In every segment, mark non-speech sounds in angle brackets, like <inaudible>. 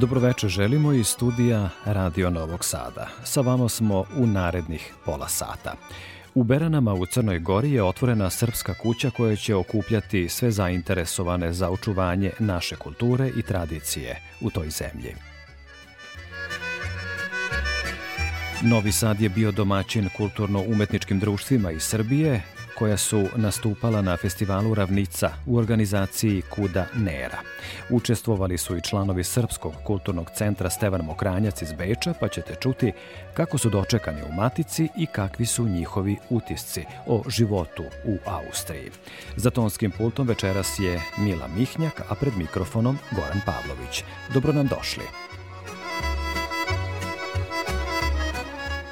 Dobroveče želimo iz studija Radio Novog Sada. Sa vama smo u narednih pola sata. U Beranama u Crnoj Gori je otvorena srpska kuća koja će okupljati sve zainteresovane za očuvanje naše kulture i tradicije u toj zemlji. Novi Sad je bio domaćin kulturno-umetničkim društvima iz Srbije, koja su nastupala na festivalu Ravnica u organizaciji Kuda Nera. Učestvovali su i članovi Srpskog kulturnog centra Stevan Mokranjac iz Beča, pa ćete čuti kako su dočekani u Matici i kakvi su njihovi utisci o životu u Austriji. Za tonskim pultom večeras je Mila Mihnjak, a pred mikrofonom Goran Pavlović. Dobro nam došli.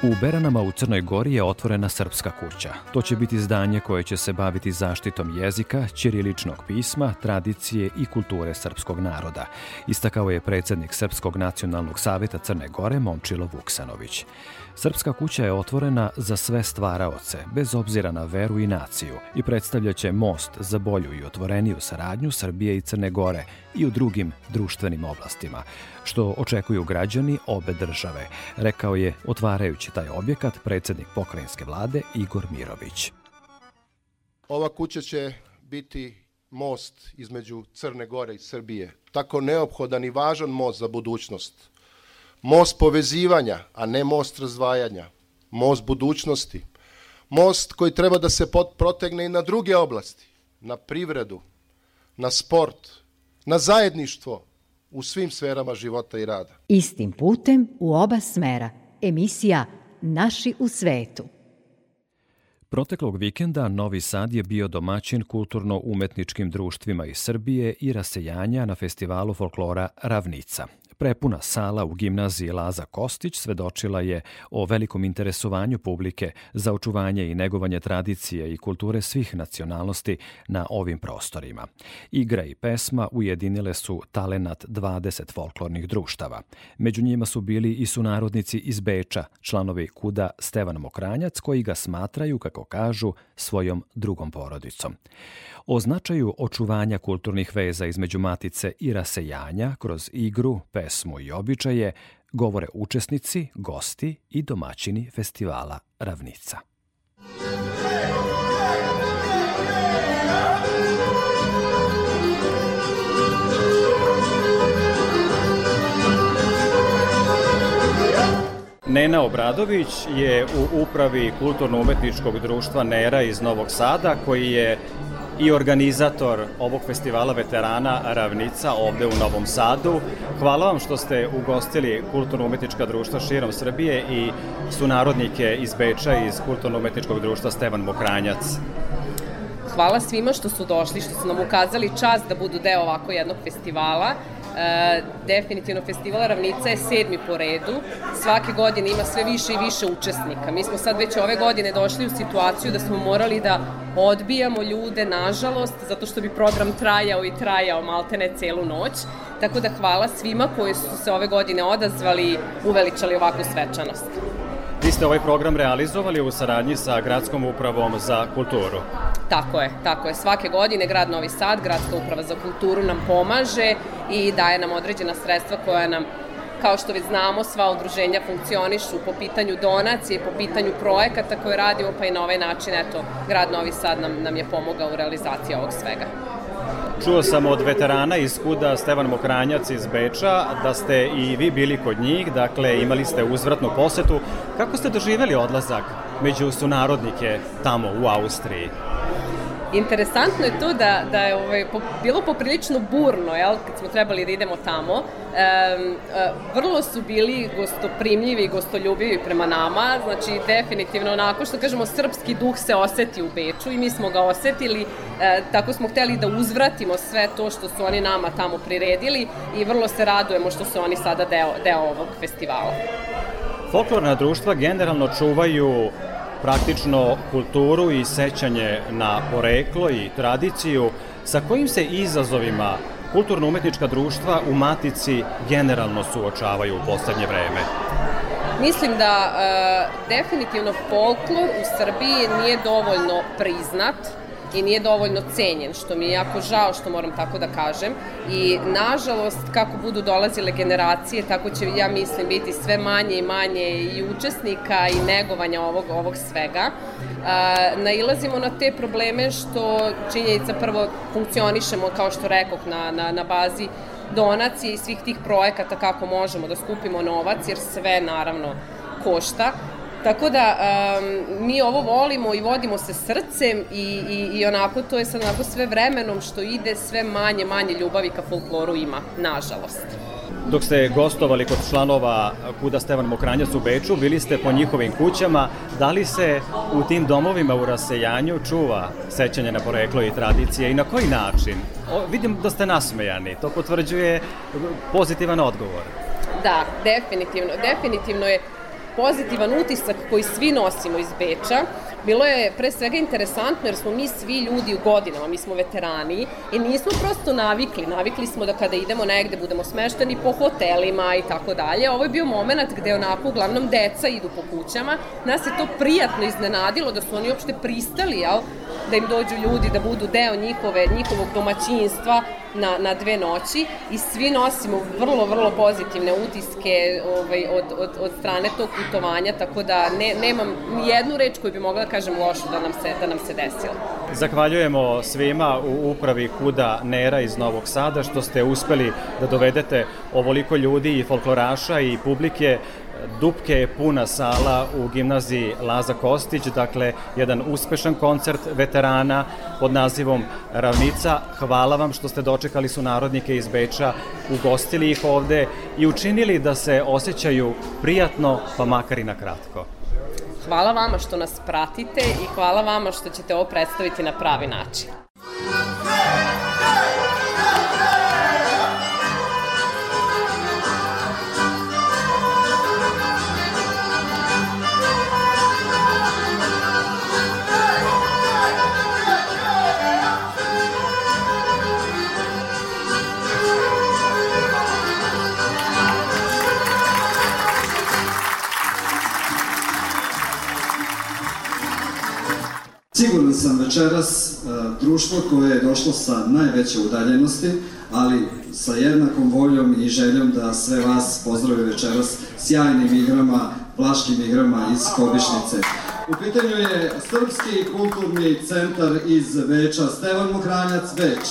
U Beranama u Crnoj Gori je otvorena Srpska kuća. To će biti zdanje koje će se baviti zaštitom jezika, ćiriličnog pisma, tradicije i kulture srpskog naroda, istakao je predsednik Srpskog nacionalnog saveta Crne Gore Momčilo Vuksanović. Srpska kuća je otvorena za sve stvaraoce, bez obzira na veru i naciju, i predstavljaće most za bolju i otvoreniju saradnju Srbije i Crne Gore i u drugim društvenim oblastima, što očekuju građani obe države, rekao je otvarajući taj objekat predsednik pokrajinske vlade Igor Mirović. Ova kuća će biti most između Crne Gore i Srbije, tako neophodan i važan most za budućnost most povezivanja, a ne most razdvajanja, most budućnosti, most koji treba da se protegne i na druge oblasti, na privredu, na sport, na zajedništvo u svim sferama života i rada. Istim putem u oba smera. Emisija Naši u svetu. Proteklog vikenda Novi Sad je bio domaćin kulturno-umetničkim društvima iz Srbije i rasejanja na festivalu folklora Ravnica. Prepuna sala u gimnaziji Laza Kostić svedočila je o velikom interesovanju publike za očuvanje i negovanje tradicije i kulture svih nacionalnosti na ovim prostorima. Igra i pesma ujedinile su talenat 20 folklornih društava. Među njima su bili i sunarodnici iz Beča, članovi Kuda Stevan Mokranjac, koji ga smatraju, kako kažu, svojom drugom porodicom. O značaju očuvanja kulturnih veza između matice i rasejanja kroz igru, pesmu i običaje govore učesnici, gosti i domaćini festivala Ravnica. Nena Obradović je u upravi Kulturno-umetničkog društva Nera iz Novog Sada, koji je i organizator ovog festivala veterana Ravnica ovde u Novom Sadu. Hvala vam što ste ugostili kulturno-umetnička društva širom Srbije i sunarodnike iz Beča iz kulturno-umetničkog društva Stevan Mokranjac. Hvala svima što su došli, što su nam ukazali čast da budu deo ovako jednog festivala. E, definitivno festival Ravnica je sedmi po redu. Svake godine ima sve više i više učesnika. Mi smo sad već ove godine došli u situaciju da smo morali da odbijamo ljude, nažalost, zato što bi program trajao i trajao maltene celu noć. Tako da hvala svima koji su se ove godine odazvali i uveličali ovakvu svečanost. Vi ste ovaj program realizovali u saradnji sa Gradskom upravom za kulturu. Tako je, tako je. Svake godine grad Novi Sad, Gradska uprava za kulturu nam pomaže i daje nam određena sredstva koja nam Kao što već znamo, sva udruženja funkcionišu po pitanju donacije, po pitanju projekata koje radimo, pa i na ovaj način, eto, grad Novi Sad nam, nam je pomogao u realizaciji ovog svega. Čuo sam od veterana iz Kuda Stevan Mokranjac iz Beča da ste i vi bili kod njih, dakle imali ste uzvratnu posetu. Kako ste doživeli odlazak među sunarodnike tamo u Austriji? Interesantno je to da, da je ovaj, po, bilo poprilično burno, jel, kad smo trebali da idemo tamo. E, e, vrlo su bili gostoprimljivi i gostoljubivi prema nama, znači definitivno onako što kažemo srpski duh se oseti u Beču i mi smo ga osetili, e, tako smo hteli da uzvratimo sve to što su oni nama tamo priredili i vrlo se radujemo što su oni sada deo, deo ovog festivala. Folklorna društva generalno čuvaju praktično kulturu i sećanje na poreklo i tradiciju, sa kojim se izazovima kulturno-umetnička društva u Matici generalno suočavaju u poslednje vreme? Mislim da e, definitivno folklor u Srbiji nije dovoljno priznat i nije dovoljno cenjen, što mi je jako žao što moram tako da kažem. I nažalost, kako budu dolazile generacije, tako će, ja mislim, biti sve manje i manje i učesnika i negovanja ovog, ovog svega. A, nailazimo na te probleme što činjenica prvo funkcionišemo, kao što rekog, na, na, na bazi donacije i svih tih projekata kako možemo da skupimo novac, jer sve naravno košta. Tako da um, mi ovo volimo i vodimo se srcem i, i, i onako to je sad onako sve vremenom što ide sve manje, manje ljubavi ka folkloru ima, nažalost. Dok ste gostovali kod članova Kuda Stevan Mokranjac u Beču, bili ste po njihovim kućama. Da li se u tim domovima u rasejanju čuva sećanje na poreklo i tradicije i na koji način? O, vidim da ste nasmejani, to potvrđuje pozitivan odgovor. Da, definitivno. Definitivno je pozitivan utisak koji svi nosimo iz Beča. Bilo je pre svega interesantno jer smo mi svi ljudi u godinama, mi smo veterani i nismo prosto navikli. Navikli smo da kada idemo negde budemo smešteni po hotelima i tako dalje. Ovo je bio moment gde onako uglavnom deca idu po kućama. Nas je to prijatno iznenadilo da su oni uopšte pristali, jel? Da im dođu ljudi, da budu deo njihove, njihovog domaćinstva na, na dve noći i svi nosimo vrlo, vrlo pozitivne utiske ovaj, od, od, od strane tog putovanja, tako da ne, nemam ni jednu reč koju bi mogla da kažem lošu da nam se, da nam se desilo. Zahvaljujemo svima u upravi Kuda Nera iz Novog Sada što ste uspeli da dovedete ovoliko ljudi i folkloraša i publike Dupke je puna sala u gimnaziji Laza Kostić, dakle jedan uspešan koncert veterana pod nazivom Ravnica. Hvala vam što ste dočekali su narodnike iz Beča, ugostili ih ovde i učinili da se osjećaju prijatno, pa makar i na kratko. Hvala vama što nas pratite i hvala vama što ćete ovo predstaviti na pravi način. Sam večeras e, društvo koje je došlo sa najveće udaljenosti, ali sa jednakom voljom i željom da sve vas pozdravi večeras sjajnim igrama, vlaškim igrama iz Kobišnice. U pitanju je Srpski kulturni centar iz Beča, Stevan Mokranjac, Beč.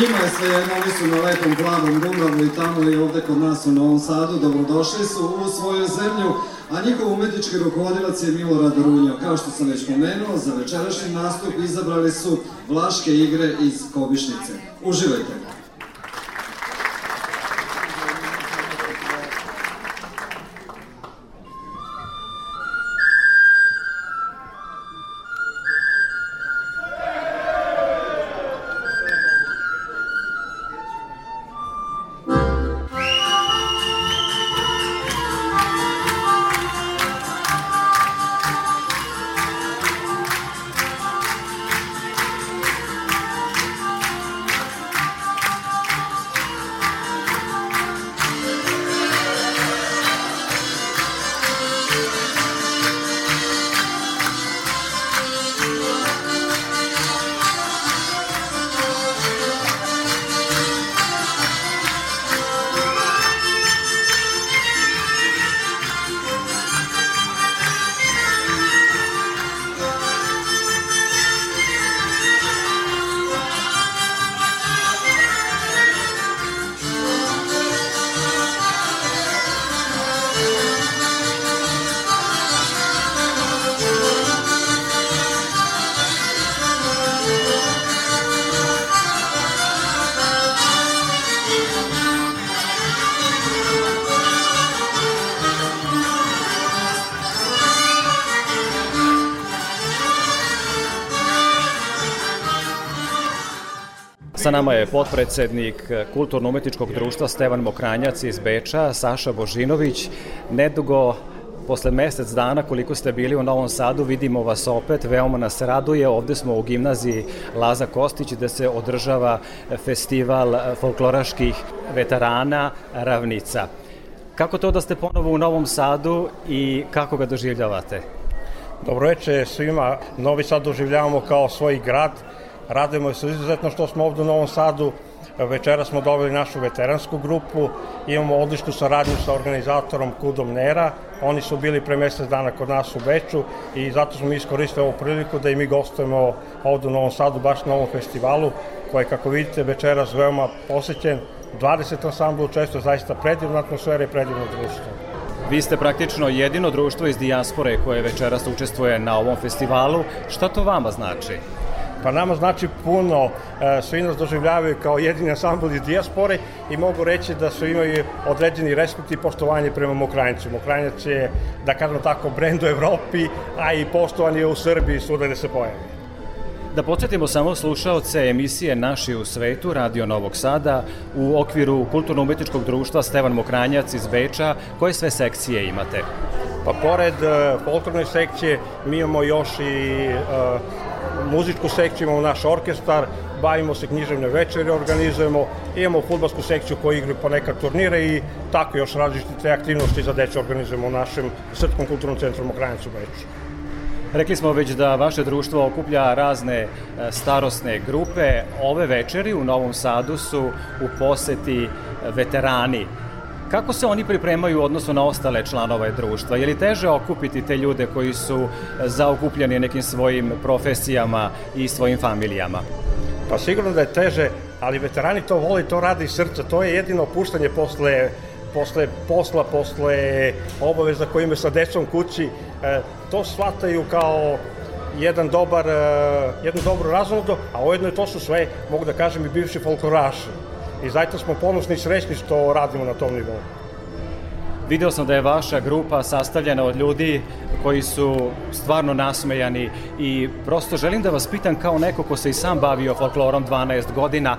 Njima je sve jedno, oni su na lepom plavom Dunavu i tamo i ovde kod nas u Novom Sadu. Dobrodošli su u svoju zemlju, a njihov umetnički rukovodilac je Milorad Runjo. Kao što sam već pomenuo, za večerašnji nastup izabrali su Vlaške igre iz Kobišnice. Uživajte! Nama je potpredsednik Kulturno-umetničkog društva Stevan Mokranjac iz Beča, Saša Božinović. Nedugo posle mesec dana koliko ste bili u Novom Sadu, vidimo vas opet, veoma nas raduje. Ovde smo u gimnaziji Laza Kostić gde se održava festival folkloraških veterana Ravnica. Kako to da ste ponovo u Novom Sadu i kako ga doživljavate? Dobroveče svima. Novi Sad doživljavamo kao svoj grad. Radujemo se izuzetno što smo ovde u Novom Sadu. Večera smo dobili našu veteransku grupu, imamo odličnu saradnju sa organizatorom Kudom Nera, oni su bili pre mesec dana kod nas u Beču i zato smo iskoristili ovu priliku da i mi gostujemo ovde u Novom Sadu, baš na ovom festivalu, koji kako vidite večeras veoma posećen, 20 ansambla učestvuje, zaista predivna atmosfera i predivno društvo. Vi ste praktično jedino društvo iz dijaspore koje večeras učestvuje na ovom festivalu. Šta to vama znači? Pa nama znači puno, e, svi nas doživljavaju kao jedini ansambl iz dijaspore i mogu reći da su imaju određeni respekt i poštovanje prema Mokrajnicu. Mokrajnac je, da kažemo tako, brend u Evropi, a i poštovan je u Srbiji svuda gde se pojavi. Da podsjetimo samo slušaoce emisije Naši u svetu, Radio Novog Sada, u okviru Kulturno-umetničkog društva Stevan Mokranjac iz Beča, koje sve sekcije imate? Pa pored uh, folklorne sekcije mi imamo još i uh, muzičku sekciju, imamo naš orkestar, bavimo se književne večeri, organizujemo, imamo futbalsku sekciju koja igra ponekad turnire i tako još različite aktivnosti za deće organizujemo u našem Srpskom kulturnom centru Mokrajnac u Beču. Rekli smo već da vaše društvo okuplja razne e, starosne grupe. Ove večeri u Novom Sadu su u poseti veterani Kako se oni pripremaju u odnosu na ostale članove društva? Je li teže okupiti te ljude koji su zaokupljeni nekim svojim profesijama i svojim familijama? Pa sigurno da je teže, ali veterani to vole, to rade iz srca. To je jedino opuštanje posle posle posla, posle obaveza koje imaju sa decom kući, e, to shvataju kao jedan dobar, e, jednu dobru razlogu, a ujedno to su sve, mogu da kažem, i bivši folkloraši i zaista smo ponosni i srećni što radimo na tom nivou. Video sam da je vaša grupa sastavljena od ljudi koji su stvarno nasmejani i prosto želim da vas pitam kao neko ko se i sam bavio folklorom 12 godina,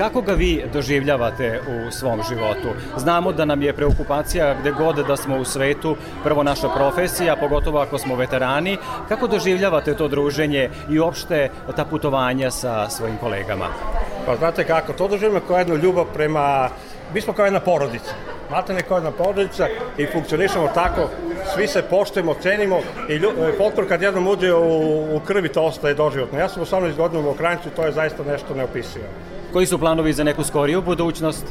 Kako ga vi doživljavate u svom životu? Znamo da nam je preokupacija gde god da smo u svetu prvo naša profesija, pogotovo ako smo veterani. Kako doživljavate to druženje i uopšte ta putovanja sa svojim kolegama? Pa znate kako, to doživljamo kao jednu ljubav prema, mi smo kao jedna porodica. Znate ne kao jedna porodica i funkcionišemo tako, svi se poštujemo, cenimo i lju, e, kad jednom uđe u, u krvi to ostaje doživotno. Ja sam 18 godina u Ukrajincu to je zaista nešto neopisivo. Koji su planovi za neku skoriju budućnost?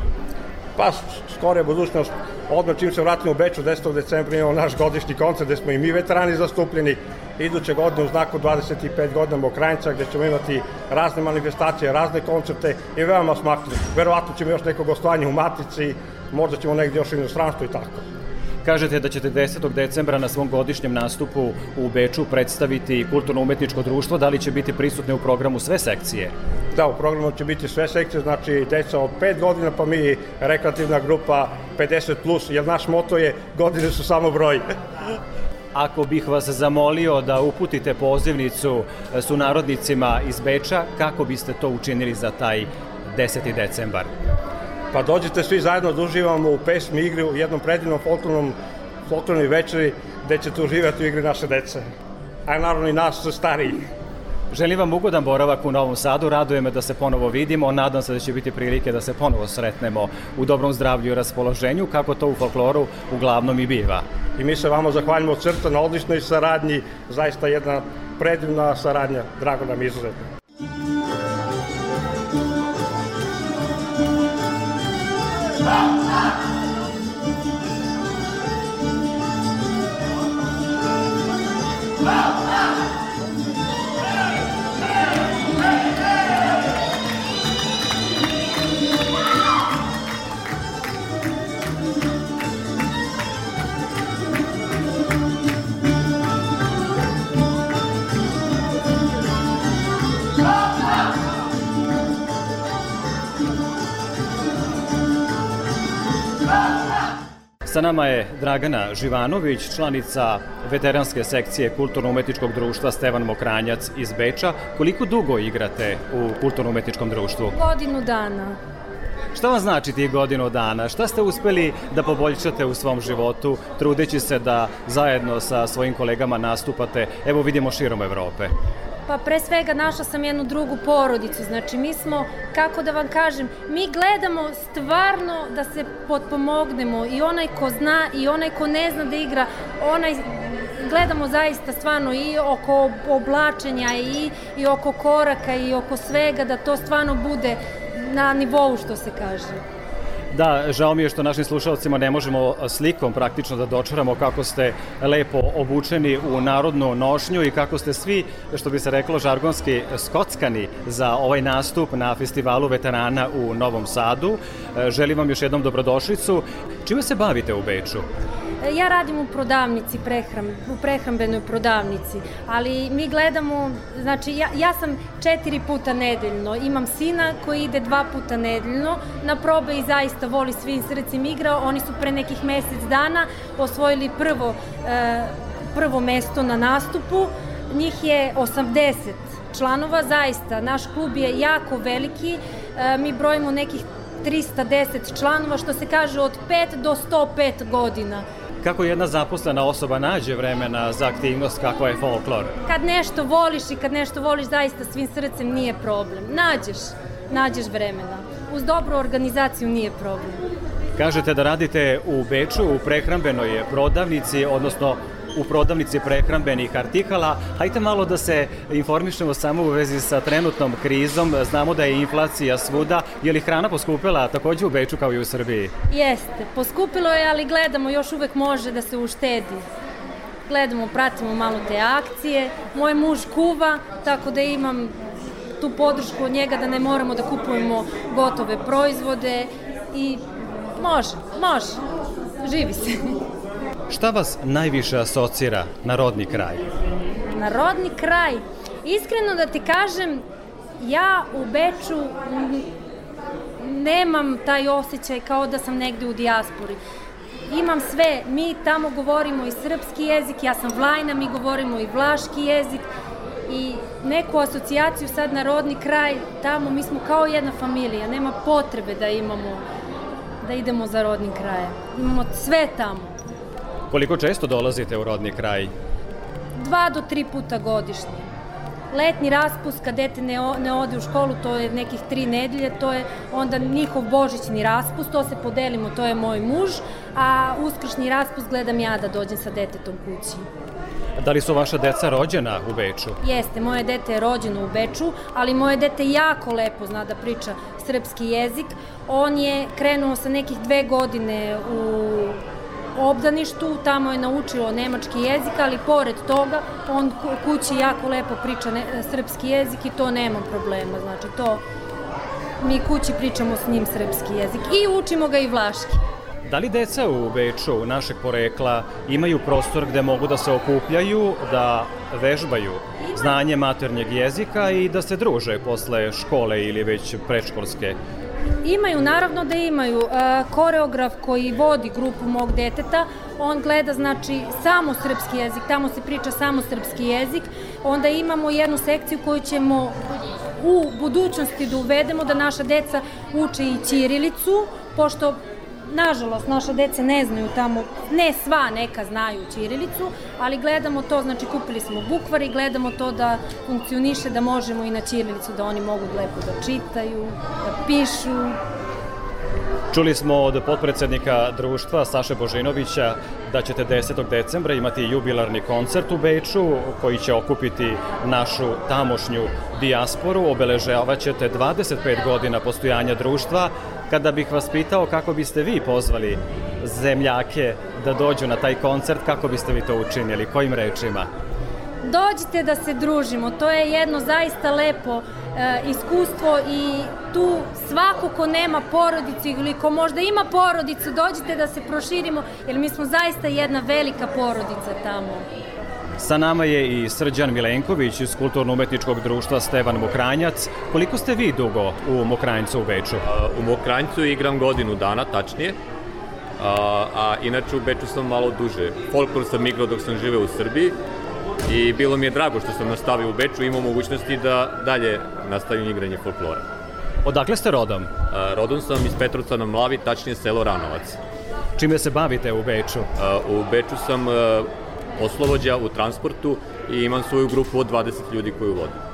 Pa, skorija budućnost, odmah čim se vratimo u Beču 10. decembra imamo naš godišnji koncert gde smo i mi veterani zastupljeni, iduće godine u znaku 25 godina Mokrajnca gde ćemo imati razne manifestacije, razne koncerte i veoma smakli. Verovatno ćemo još neko gostovanje u Matici, možda ćemo negdje još u inostranstvu i tako. Kažete da ćete 10. decembra na svom godišnjem nastupu u Beču predstaviti kulturno-umetničko društvo. Da li će biti prisutne u programu sve sekcije? Da, u programu će biti sve sekcije, znači deca od 5 godina, pa mi rekreativna grupa 50+, plus, jer naš moto je godine su samo broj. <laughs> Ako bih vas zamolio da uputite pozivnicu su narodnicima iz Beča, kako biste to učinili za taj 10. decembar? Pa dođite svi zajedno da uživamo u pesmi igri u jednom predivnom folklornom folklornoj večeri gde ćete uživati u igri naše dece. A naravno i nas starijih. Želim vam ugodan boravak u Novom Sadu, raduje me da se ponovo vidimo, nadam se da će biti prilike da se ponovo sretnemo u dobrom zdravlju i raspoloženju, kako to u folkloru uglavnom i biva. I mi se vama zahvaljamo od srca na odličnoj saradnji, zaista jedna predivna saradnja, drago nam izuzetno. Volta! Volta! Sa nama je Dragana Živanović, članica veteranske sekcije Kulturno-umetničkog društva Stevan Mokranjac iz Beča. Koliko dugo igrate u Kulturno-umetničkom društvu? Godinu dana. Šta vam znači tih godinu dana? Šta ste uspeli da poboljšate u svom životu, trudeći se da zajedno sa svojim kolegama nastupate, evo vidimo širom Evrope? Pa pre svega našla sam jednu drugu porodicu, znači mi smo, kako da vam kažem, mi gledamo stvarno da se potpomognemo i onaj ko zna i onaj ko ne zna da igra, onaj gledamo zaista stvarno i oko oblačenja i, i oko koraka i oko svega da to stvarno bude na nivou što se kaže. Da, žao mi je što našim slušalcima ne možemo slikom praktično da dočaramo kako ste lepo obučeni u narodnu nošnju i kako ste svi, što bi se reklo žargonski, skockani za ovaj nastup na festivalu veterana u Novom Sadu. Želim vam još jednom dobrodošlicu. Čime se bavite u Beču? Ja radim u prodavnici, prehram, u prehrambenoj prodavnici, ali mi gledamo, znači ja, ja sam četiri puta nedeljno, imam sina koji ide dva puta nedeljno na probe i zaista voli svim srcem igrao, oni su pre nekih mesec dana osvojili prvo, e, prvo mesto na nastupu, njih je 80 članova, zaista, naš klub je jako veliki, e, mi brojimo nekih 310 članova, što se kaže od 5 do 105 godina. Kako jedna zaposlena osoba nađe vremena za aktivnost kakva je folklor? Kad nešto voliš i kad nešto voliš zaista svim srcem nije problem. Nađeš, nađeš vremena. Uz dobru organizaciju nije problem. Kažete da radite u Beču u prehrambenoj prodavnici, odnosno u prodavnici prehrambenih artikala. Hajte malo da se informišemo samo u vezi sa trenutnom krizom. Znamo da je inflacija svuda. Je li hrana poskupila takođe u Beču kao i u Srbiji? Jeste. Poskupilo je, ali gledamo, još uvek može da se uštedi. Gledamo, pratimo malo te akcije. Moj muž kuva, tako da imam tu podršku od njega da ne moramo da kupujemo gotove proizvode i može, može, živi se. Šta vas najviše asocira na rodni kraj? Na rodni kraj? Iskreno da ti kažem, ja u Beču nemam taj osjećaj kao da sam negde u dijaspori. Imam sve, mi tamo govorimo i srpski jezik, ja sam vlajna, mi govorimo i vlaški jezik i neku asocijaciju sad na rodni kraj, tamo mi smo kao jedna familija, nema potrebe da imamo da idemo za rodni kraj. Imamo sve tamo. Koliko često dolazite u rodni kraj? Dva do tri puta godišnje. Letni raspust kad dete ne, ne ode u školu, to je nekih tri nedelje, to je onda njihov božićni raspust, to se podelimo, to je moj muž, a uskršnji raspust gledam ja da dođem sa detetom kući. Da li su vaša deca rođena u Beču? Jeste, moje dete je rođeno u Beču, ali moje dete jako lepo zna da priča srpski jezik. On je krenuo sa nekih dve godine u obdaništu, tamo je naučilo nemački jezik, ali pored toga on kući jako lepo priča ne, srpski jezik i to nema problema, znači to mi kući pričamo s njim srpski jezik i učimo ga i vlaški. Da li deca u Beču, našeg porekla, imaju prostor gde mogu da se okupljaju, da vežbaju znanje maternjeg jezika i da se druže posle škole ili već predškolske Imaju, naravno da imaju. E, koreograf koji vodi grupu mog deteta, on gleda znači samo srpski jezik, tamo se priča samo srpski jezik. Onda imamo jednu sekciju koju ćemo u budućnosti da uvedemo da naša deca uče i ćirilicu, pošto Nažalost, naša deca ne znaju tamo, ne sva neka znaju Ćirilicu, ali gledamo to, znači kupili smo bukvar i gledamo to da funkcioniše, da možemo i na Ćirilicu, da oni mogu lepo da čitaju, da pišu, Čuli smo od potpredsednika društva Saše Božinovića da ćete 10. decembra imati jubilarni koncert u Beču koji će okupiti našu tamošnju dijasporu. Obeležavaćete 25 godina postojanja društva. Kada bih vas pitao kako biste vi pozvali zemljake da dođu na taj koncert, kako biste vi to učinili? Kojim rečima? Dođite da se družimo, to je jedno zaista lepo e, iskustvo i tu svako ko nema porodicu ili ko možda ima porodicu, dođite da se proširimo, jer mi smo zaista jedna velika porodica tamo. Sa nama je i Srđan Milenković iz Kulturno-umetničkog društva Stevan Mokranjac. Koliko ste vi dugo u Mokranjcu u Beču? U Mokranjcu igram godinu dana, tačnije. a, a inače u Beču sam malo duže. Folklor sam igrao dok sam živeo u Srbiji i bilo mi je drago što sam nastavio u Beču i imao mogućnosti da dalje nastavim igranje folklora. Odakle ste rodom? A, rodom sam iz Petrovca na Mlavi, tačnije selo Ranovac. Čime se bavite u Beču? A, u Beču sam a, poslovođa u transportu i imam svoju grupu od 20 ljudi koju vodim.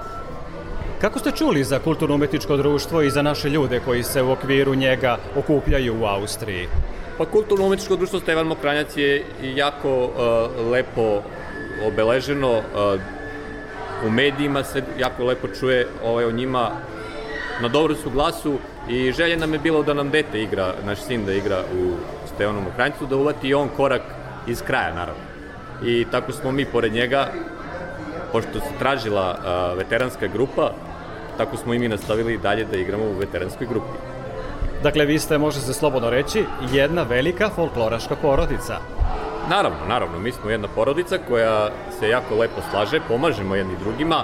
Kako ste čuli za kulturno-umetničko društvo i za naše ljude koji se u okviru njega okupljaju u Austriji? Pa kulturno-umetničko društvo Stevan Mokranjac je jako uh, lepo obeleženo, uh, u medijima se jako lepo čuje ovaj, o njima na dobru su glasu i želje nam je bilo da nam dete igra, naš sin da igra u Stevanu Mokranjcu, da uvati i on korak iz kraja, naravno. I tako smo mi pored njega, pošto se tražila veteranska grupa, tako smo i mi nastavili dalje da igramo u veteranskoj grupi. Dakle, vi ste, može se slobodno reći, jedna velika folkloraška porodica. Naravno, naravno, mi smo jedna porodica koja se jako lepo slaže, pomažemo jedni drugima,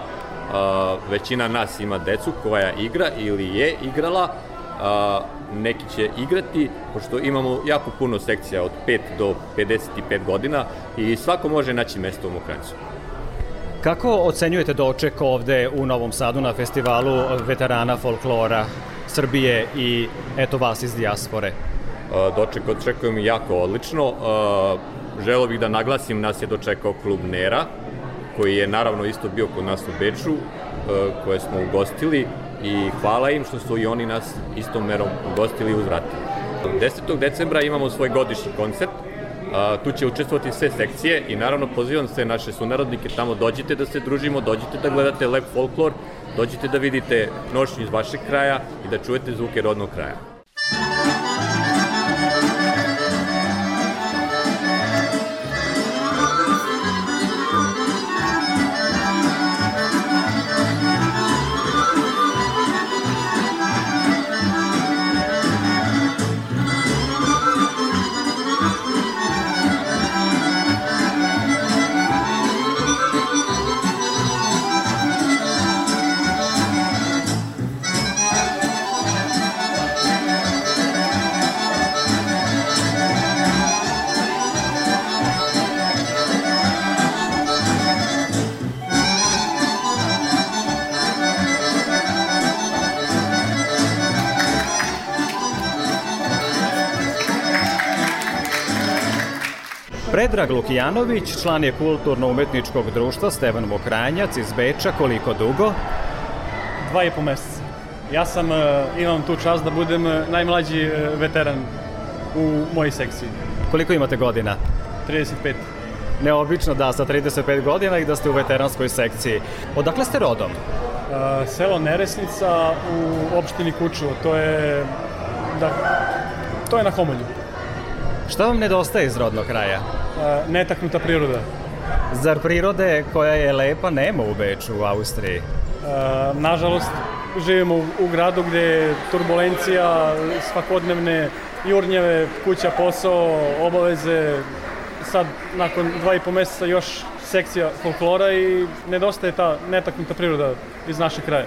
a, većina nas ima decu koja igra ili je igrala, a, neki će igrati, pošto imamo jako puno sekcija od 5 do 55 godina i svako može naći mesto u Mokrancu. Kako ocenjujete doček ovde u Novom Sadu na festivalu veterana folklora Srbije i eto vas iz dijaspore? Doček očekujem jako odlično. Želo bih da naglasim, nas je dočekao klub Nera, koji je naravno isto bio kod nas u Beču, koje smo ugostili i hvala im što su i oni nas istom merom ugostili i uzvratili. 10. decembra imamo svoj godišnji koncert, tu će učestvovati sve sekcije i naravno pozivam sve naše sunarodnike tamo dođite da se družimo, dođite da gledate lep folklor, dođite da vidite nošnju iz vašeg kraja i da čujete zvuke rodnog kraja. Predrag Lukijanović, član je kulturno-umetničkog društva Stevan Mokranjac iz Beča. Koliko dugo? Dva i po meseca. Ja sam, e, imam tu čast da budem e, najmlađi e, veteran u mojoj sekciji. Koliko imate godina? 35. Neobično da, sa 35 godina i da ste u veteranskoj sekciji. Odakle ste rodom? Selo Neresnica u opštini Kučevo. To je, da, to je na Homolju. Šta vam nedostaje iz rodnog kraja? Netaknuta priroda. Zar prirode koja je lepa nema u Beču, u Austriji? E, nažalost, živimo u, u gradu gde je turbulencija, svakodnevne jurnjeve, kuća, posao, obaveze, sad nakon dva i po meseca još sekcija folklora i nedostaje ta netaknuta priroda iz našeg kraja.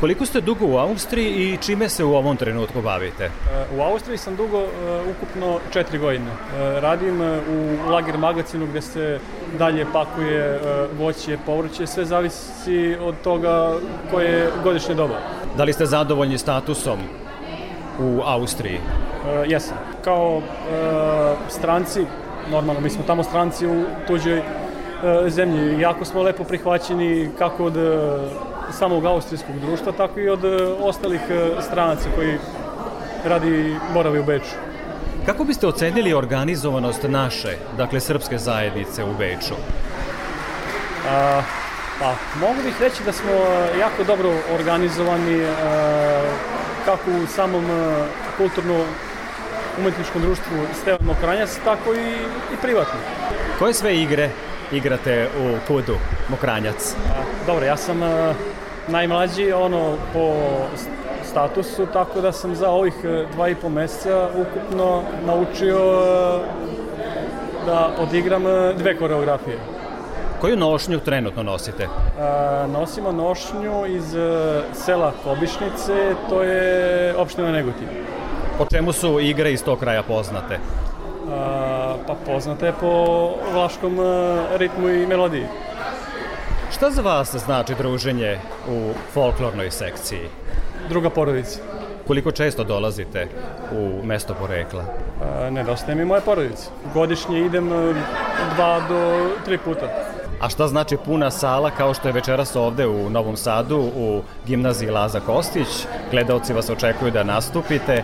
Koliko ste dugo u Austriji i čime se u ovom trenutku bavite? E, u Austriji sam dugo, e, ukupno četiri godine. E, radim u lager magazinu gde se dalje pakuje voće, povrće, sve zavisi od toga koje je godišnje doba. Da li ste zadovoljni statusom u Austriji? Jesam. Kao stranci, normalno, mi smo tamo stranci u tuđoj zemlji. Jako smo lepo prihvaćeni kako od samog austrijskog društva, tako i od e, ostalih e, stranaca koji radi boravi u Beču. Kako biste ocenili organizovanost naše, dakle srpske zajednice u Beču? A, pa, mogu bih reći da smo jako dobro organizovani a, kako u samom kulturno umetničkom društvu Stevan Mokranjac, tako i, i privatno. Koje sve igre igrate u kudu Mokranjac? A, dobro, ja sam a, najmlađi ono po statusu, tako da sam za ovih e, dva i po meseca ukupno naučio e, da odigram e, dve koreografije. Koju nošnju trenutno nosite? A, nosimo nošnju iz sela Kobišnice, to je opština Negotin. Po čemu su igre iz tog kraja poznate? Pa poznata je po vlaškom ritmu i melodiji. Šta za vas znači druženje u folklornoj sekciji? Druga porodica. Koliko često dolazite u mesto porekla? E, nedostaje mi moje porodice. Godišnje idem dva do tri puta. A šta znači puna sala kao što je večeras ovde u Novom Sadu u gimnaziji Laza Kostić? Gledalci vas očekuju da nastupite.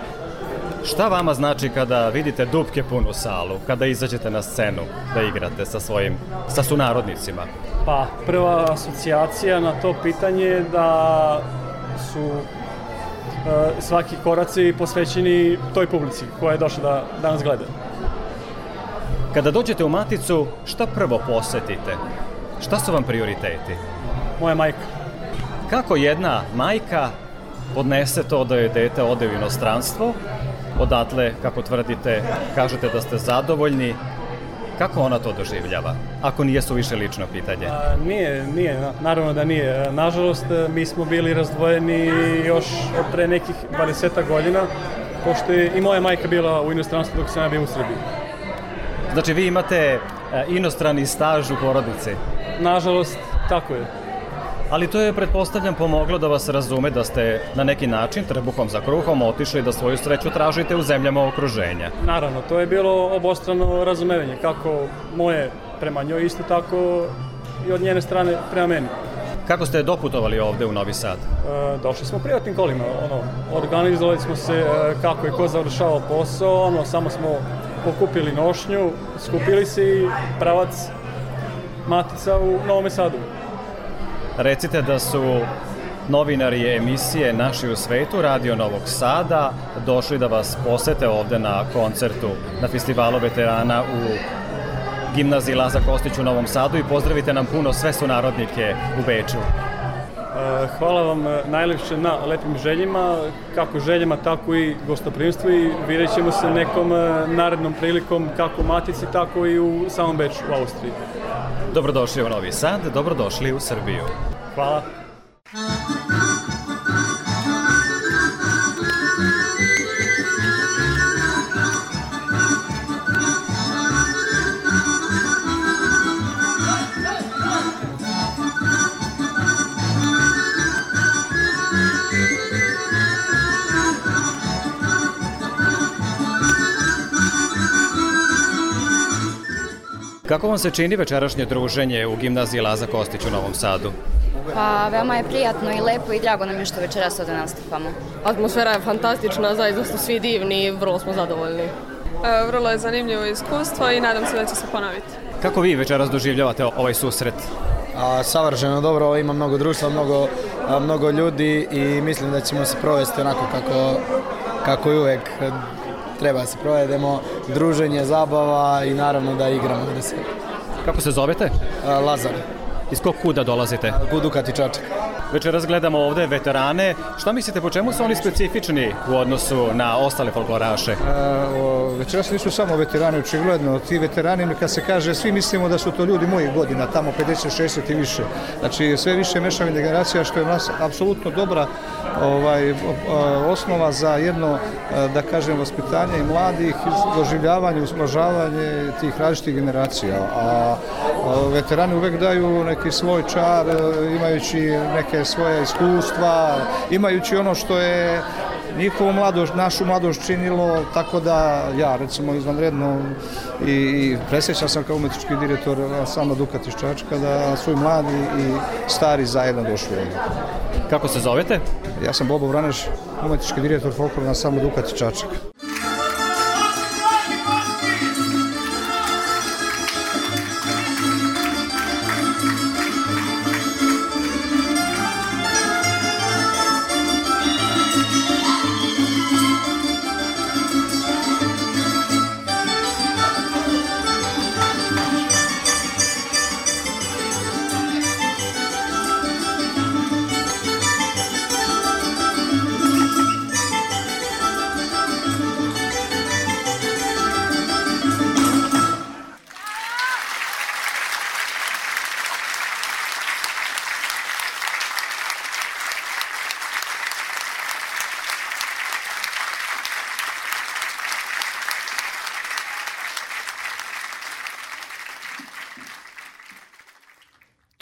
Šta vama znači kada vidite dupke punu salu, kada izađete na scenu da igrate sa svojim, sa sunarodnicima? Pa, prva asocijacija na to pitanje je da su e, svaki koraci posvećeni toj publici koja je došla da, da nas gleda. Kada dođete u Maticu, šta prvo posetite? Šta su vam prioriteti? Moja majka. Kako jedna majka podnese to da je dete ode u inostranstvo, odatle, kako tvrdite, kažete da ste zadovoljni, Kako ona to doživljava, ako nije su više lično pitanje? A, nije, nije, naravno da nije. Nažalost, mi smo bili razdvojeni još od pre nekih 20 godina, pošto je i moja majka bila u inostranstvu dok sam ja bio u Srbiji. Znači vi imate e, inostrani staž u porodici? Nažalost, tako je. Ali to je, pretpostavljam, pomoglo da vas razume da ste na neki način trebuhom za kruhom otišli da svoju sreću tražite u zemljama okruženja. Naravno, to je bilo obostrano razumevanje, kako moje prema njoj, isto tako i od njene strane prema meni. Kako ste doputovali ovde u Novi Sad? E, došli smo privatnim kolima, ono, organizovali smo se e, kako je ko završavao posao, ono, samo smo pokupili nošnju, skupili se i pravac matica u Novom Sadu. Recite da su novinari emisije Naši u svetu, Radio Novog Sada, došli da vas posete ovde na koncertu na festivalu veterana u gimnaziji Laza Kostić u Novom Sadu i pozdravite nam puno sve su narodnike u Beču. Hvala vam e, najlepše na lepim željima, kako željama, tako i gostoprimstvu i vidjet ćemo se nekom e, narednom prilikom kako u Matici, tako i u samom Beču u Austriji. Dobrodošli u Novi Sad, dobrodošli u Srbiju. Hvala. Kako vam se čini večerašnje druženje u gimnaziji Laza Kostić u Novom Sadu? Pa veoma je prijatno i lepo i drago nam je što večeras ovde nastupamo. Atmosfera je fantastična, zaista su svi divni i vrlo smo zadovoljni. E, vrlo je zanimljivo iskustvo i nadam se da će se ponoviti. Kako vi večeras doživljavate ovaj susret? A, savršeno dobro, ima mnogo društva, mnogo, a, mnogo ljudi i mislim da ćemo se provesti onako kako, kako i uvek treba da se provedemo, druženje, zabava i naravno da igramo da se. Kako se zovete? Lazar. Iz kog kuda dolazite? Gudukat i Čačak. Večeras gledamo ovde veterane. Šta mislite, po čemu su oni specifični u odnosu na ostale folkloraše? E, večeras nisu samo veterani, očigledno. Ti veterani, kad se kaže, svi mislimo da su to ljudi mojih godina, tamo 50, 60 i više. Znači, sve više mešavine generacija, što je nas apsolutno dobra ovaj, osnova za jedno, da kažem, vaspitanje i mladih, doživljavanje, usmažavanje tih različitih generacija. A veterani uvek daju neki svoj čar, imajući neke svoje iskustva, imajući ono što je njihovu mladost, našu mladost činilo, tako da ja recimo izvanredno i, i presjećam sam kao umetnički direktor samo Dukat iz Čačka da su i mladi i stari zajedno došli ovdje. Kako se zovete? Ja sam Bobo Vraneš, umetnički direktor folklora na samo Dukat iz Čačka.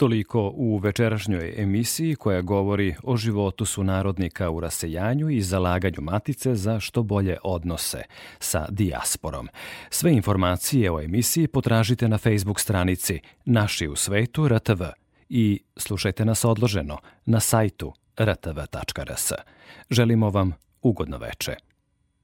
Toliko u večerašnjoj emisiji koja govori o životu sunarodnika u rasejanju i zalaganju Matice za što bolje odnose sa dijasporom. Sve informacije o emisiji potražite na Facebook stranici Naši u svetu RTV i slušajte nas odloženo na sajtu rtv.rs. Želimo vam ugodno veče.